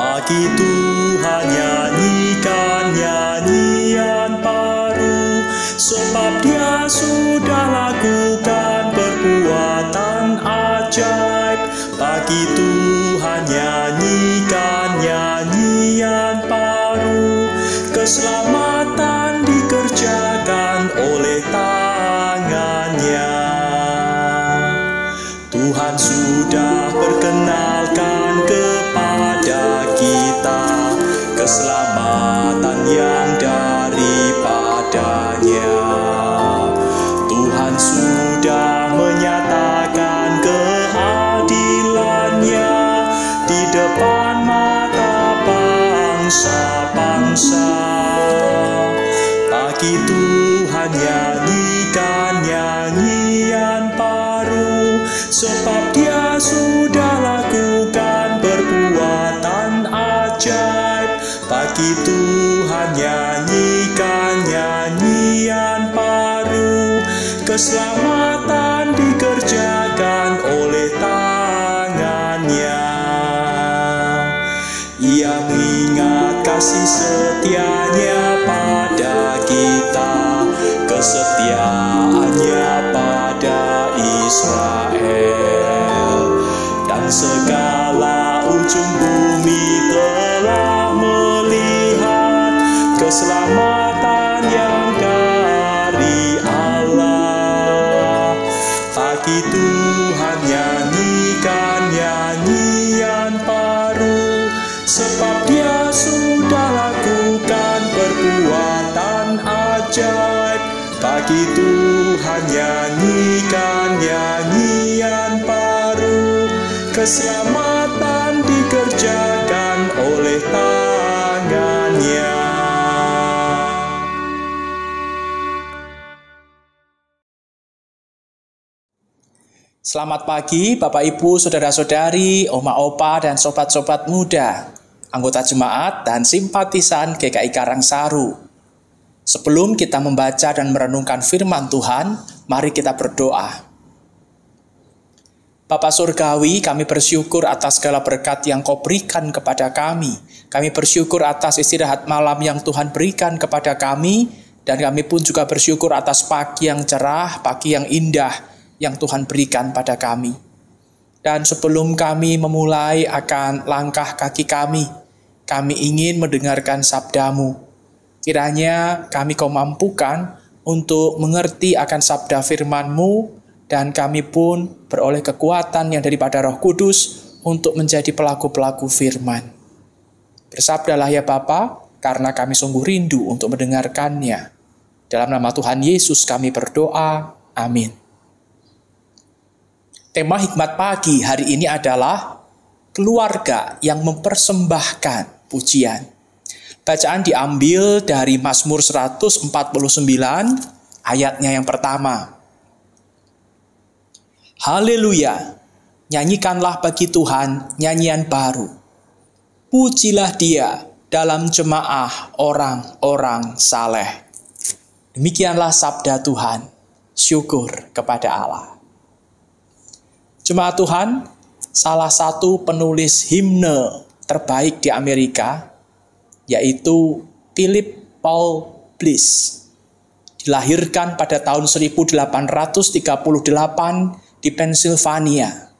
Bagi Tuhan nyanyikan nyanyian baru. Sebab dia sudah lakukan perbuatan ajaib. Bagi Tuhan nyanyikan nyanyian baru. Keselamatan dikerjakan oleh tangannya. Tuhan sudah perkenalkan keselamatan yang daripadanya. Tuhan sudah menyatakan keadilannya di depan mata bangsa-bangsa. Bagi Tuhan nyanyikan nyanyian baru Sebab dia sudah lakukan perbuatan ajaib Tuhan nyanyikan nyanyian baru Keselamatan dikerjakan Tuhan nyanyikan nyanyian baru. Sebab dia sudah lakukan perbuatan ajaib. Bagi Tuhan nyanyikan nyanyian baru. Keselamatan Selamat pagi Bapak Ibu, Saudara-saudari, Oma Opa dan sobat-sobat muda, anggota jemaat dan simpatisan GKI Karangsaru. Sebelum kita membaca dan merenungkan firman Tuhan, mari kita berdoa. Bapa Surgawi, kami bersyukur atas segala berkat yang kau berikan kepada kami. Kami bersyukur atas istirahat malam yang Tuhan berikan kepada kami, dan kami pun juga bersyukur atas pagi yang cerah, pagi yang indah yang Tuhan berikan pada kami. Dan sebelum kami memulai akan langkah kaki kami, kami ingin mendengarkan sabdamu. Kiranya kami kau mampukan untuk mengerti akan sabda firman-Mu dan kami pun beroleh kekuatan yang daripada Roh Kudus untuk menjadi pelaku-pelaku firman. Bersabdalah ya Bapa, karena kami sungguh rindu untuk mendengarkannya. Dalam nama Tuhan Yesus kami berdoa. Amin. Tema hikmat pagi hari ini adalah keluarga yang mempersembahkan pujian. Bacaan diambil dari Mazmur 149 ayatnya yang pertama. Haleluya. Nyanyikanlah bagi Tuhan nyanyian baru. Pujilah dia dalam jemaah orang-orang saleh. Demikianlah sabda Tuhan. Syukur kepada Allah. Jemaat Tuhan, salah satu penulis himne terbaik di Amerika, yaitu Philip Paul Bliss. Dilahirkan pada tahun 1838 di Pennsylvania.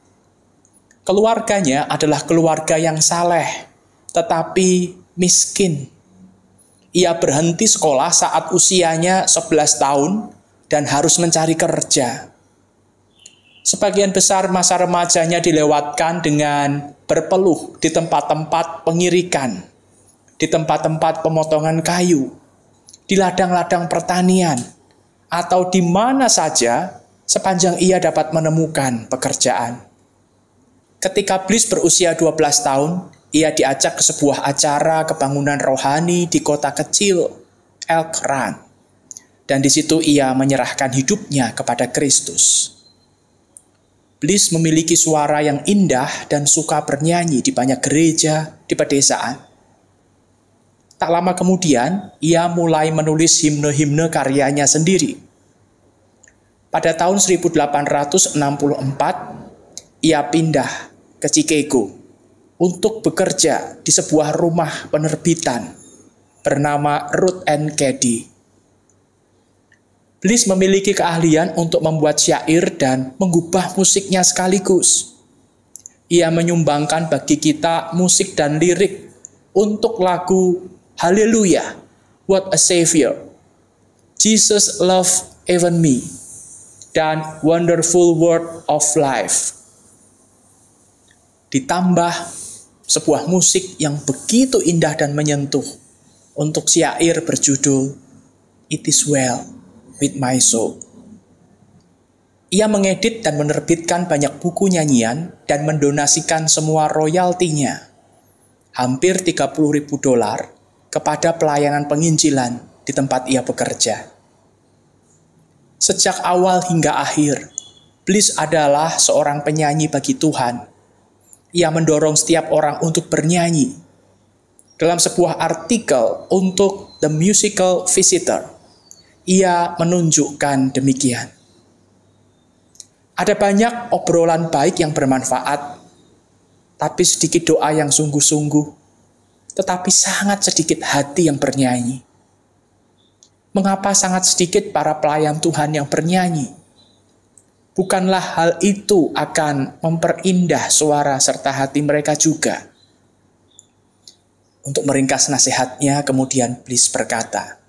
Keluarganya adalah keluarga yang saleh, tetapi miskin. Ia berhenti sekolah saat usianya 11 tahun dan harus mencari kerja. Sebagian besar masa remajanya dilewatkan dengan berpeluh di tempat-tempat pengirikan, di tempat-tempat pemotongan kayu, di ladang-ladang pertanian, atau di mana saja sepanjang ia dapat menemukan pekerjaan. Ketika Bliss berusia 12 tahun, ia diajak ke sebuah acara kebangunan rohani di kota kecil Elk Run. Dan di situ ia menyerahkan hidupnya kepada Kristus. Bliss memiliki suara yang indah dan suka bernyanyi di banyak gereja di pedesaan. Tak lama kemudian, ia mulai menulis himne-himne karyanya sendiri. Pada tahun 1864, ia pindah ke Chicago. untuk bekerja di sebuah rumah penerbitan bernama Ruth and Caddy. Bliss memiliki keahlian untuk membuat syair dan mengubah musiknya sekaligus. Ia menyumbangkan bagi kita musik dan lirik untuk lagu Hallelujah, What a Savior, Jesus Love Even Me, dan Wonderful World of Life. Ditambah sebuah musik yang begitu indah dan menyentuh untuk syair berjudul It Is Well with my soul. Ia mengedit dan menerbitkan banyak buku nyanyian dan mendonasikan semua royaltinya, hampir 30 ribu dolar, kepada pelayanan penginjilan di tempat ia bekerja. Sejak awal hingga akhir, Bliss adalah seorang penyanyi bagi Tuhan. Ia mendorong setiap orang untuk bernyanyi. Dalam sebuah artikel untuk The Musical Visitor, ia menunjukkan demikian. Ada banyak obrolan baik yang bermanfaat, tapi sedikit doa yang sungguh-sungguh, tetapi sangat sedikit hati yang bernyanyi. Mengapa sangat sedikit para pelayan Tuhan yang bernyanyi? Bukanlah hal itu akan memperindah suara serta hati mereka juga. Untuk meringkas nasihatnya, kemudian Bliss berkata,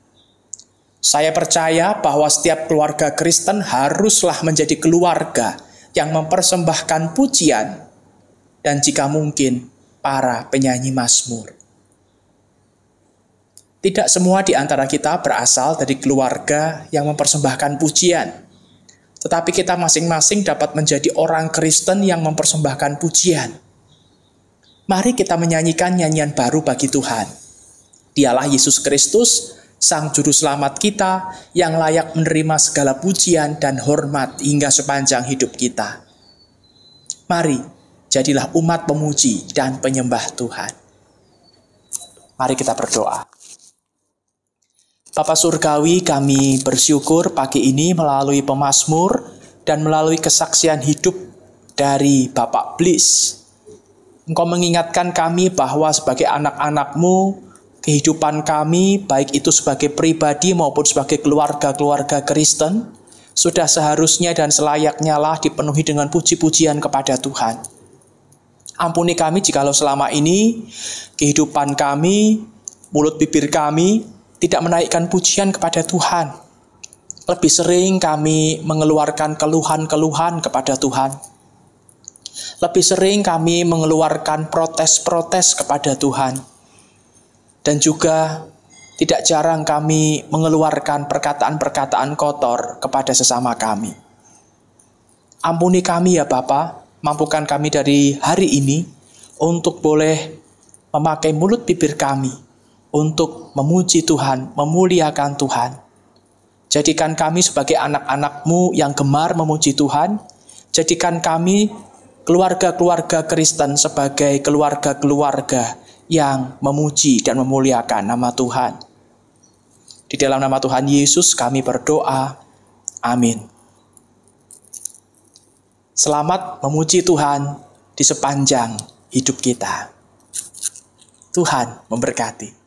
saya percaya bahwa setiap keluarga Kristen haruslah menjadi keluarga yang mempersembahkan pujian dan jika mungkin para penyanyi Mazmur. Tidak semua di antara kita berasal dari keluarga yang mempersembahkan pujian. Tetapi kita masing-masing dapat menjadi orang Kristen yang mempersembahkan pujian. Mari kita menyanyikan nyanyian baru bagi Tuhan. Dialah Yesus Kristus Sang Juru Selamat kita yang layak menerima segala pujian dan hormat hingga sepanjang hidup kita. Mari, jadilah umat pemuji dan penyembah Tuhan. Mari kita berdoa. Bapak Surgawi, kami bersyukur pagi ini melalui pemazmur dan melalui kesaksian hidup dari Bapak Bliss. Engkau mengingatkan kami bahwa sebagai anak-anakmu, kehidupan kami, baik itu sebagai pribadi maupun sebagai keluarga-keluarga Kristen, sudah seharusnya dan selayaknya lah dipenuhi dengan puji-pujian kepada Tuhan. Ampuni kami jikalau selama ini kehidupan kami, mulut bibir kami tidak menaikkan pujian kepada Tuhan. Lebih sering kami mengeluarkan keluhan-keluhan kepada Tuhan. Lebih sering kami mengeluarkan protes-protes kepada Tuhan dan juga tidak jarang kami mengeluarkan perkataan-perkataan kotor kepada sesama kami. Ampuni kami ya Bapa, mampukan kami dari hari ini untuk boleh memakai mulut bibir kami untuk memuji Tuhan, memuliakan Tuhan. Jadikan kami sebagai anak-anakmu yang gemar memuji Tuhan. Jadikan kami keluarga-keluarga Kristen sebagai keluarga-keluarga yang memuji dan memuliakan nama Tuhan. Di dalam nama Tuhan Yesus kami berdoa. Amin. Selamat memuji Tuhan di sepanjang hidup kita. Tuhan memberkati.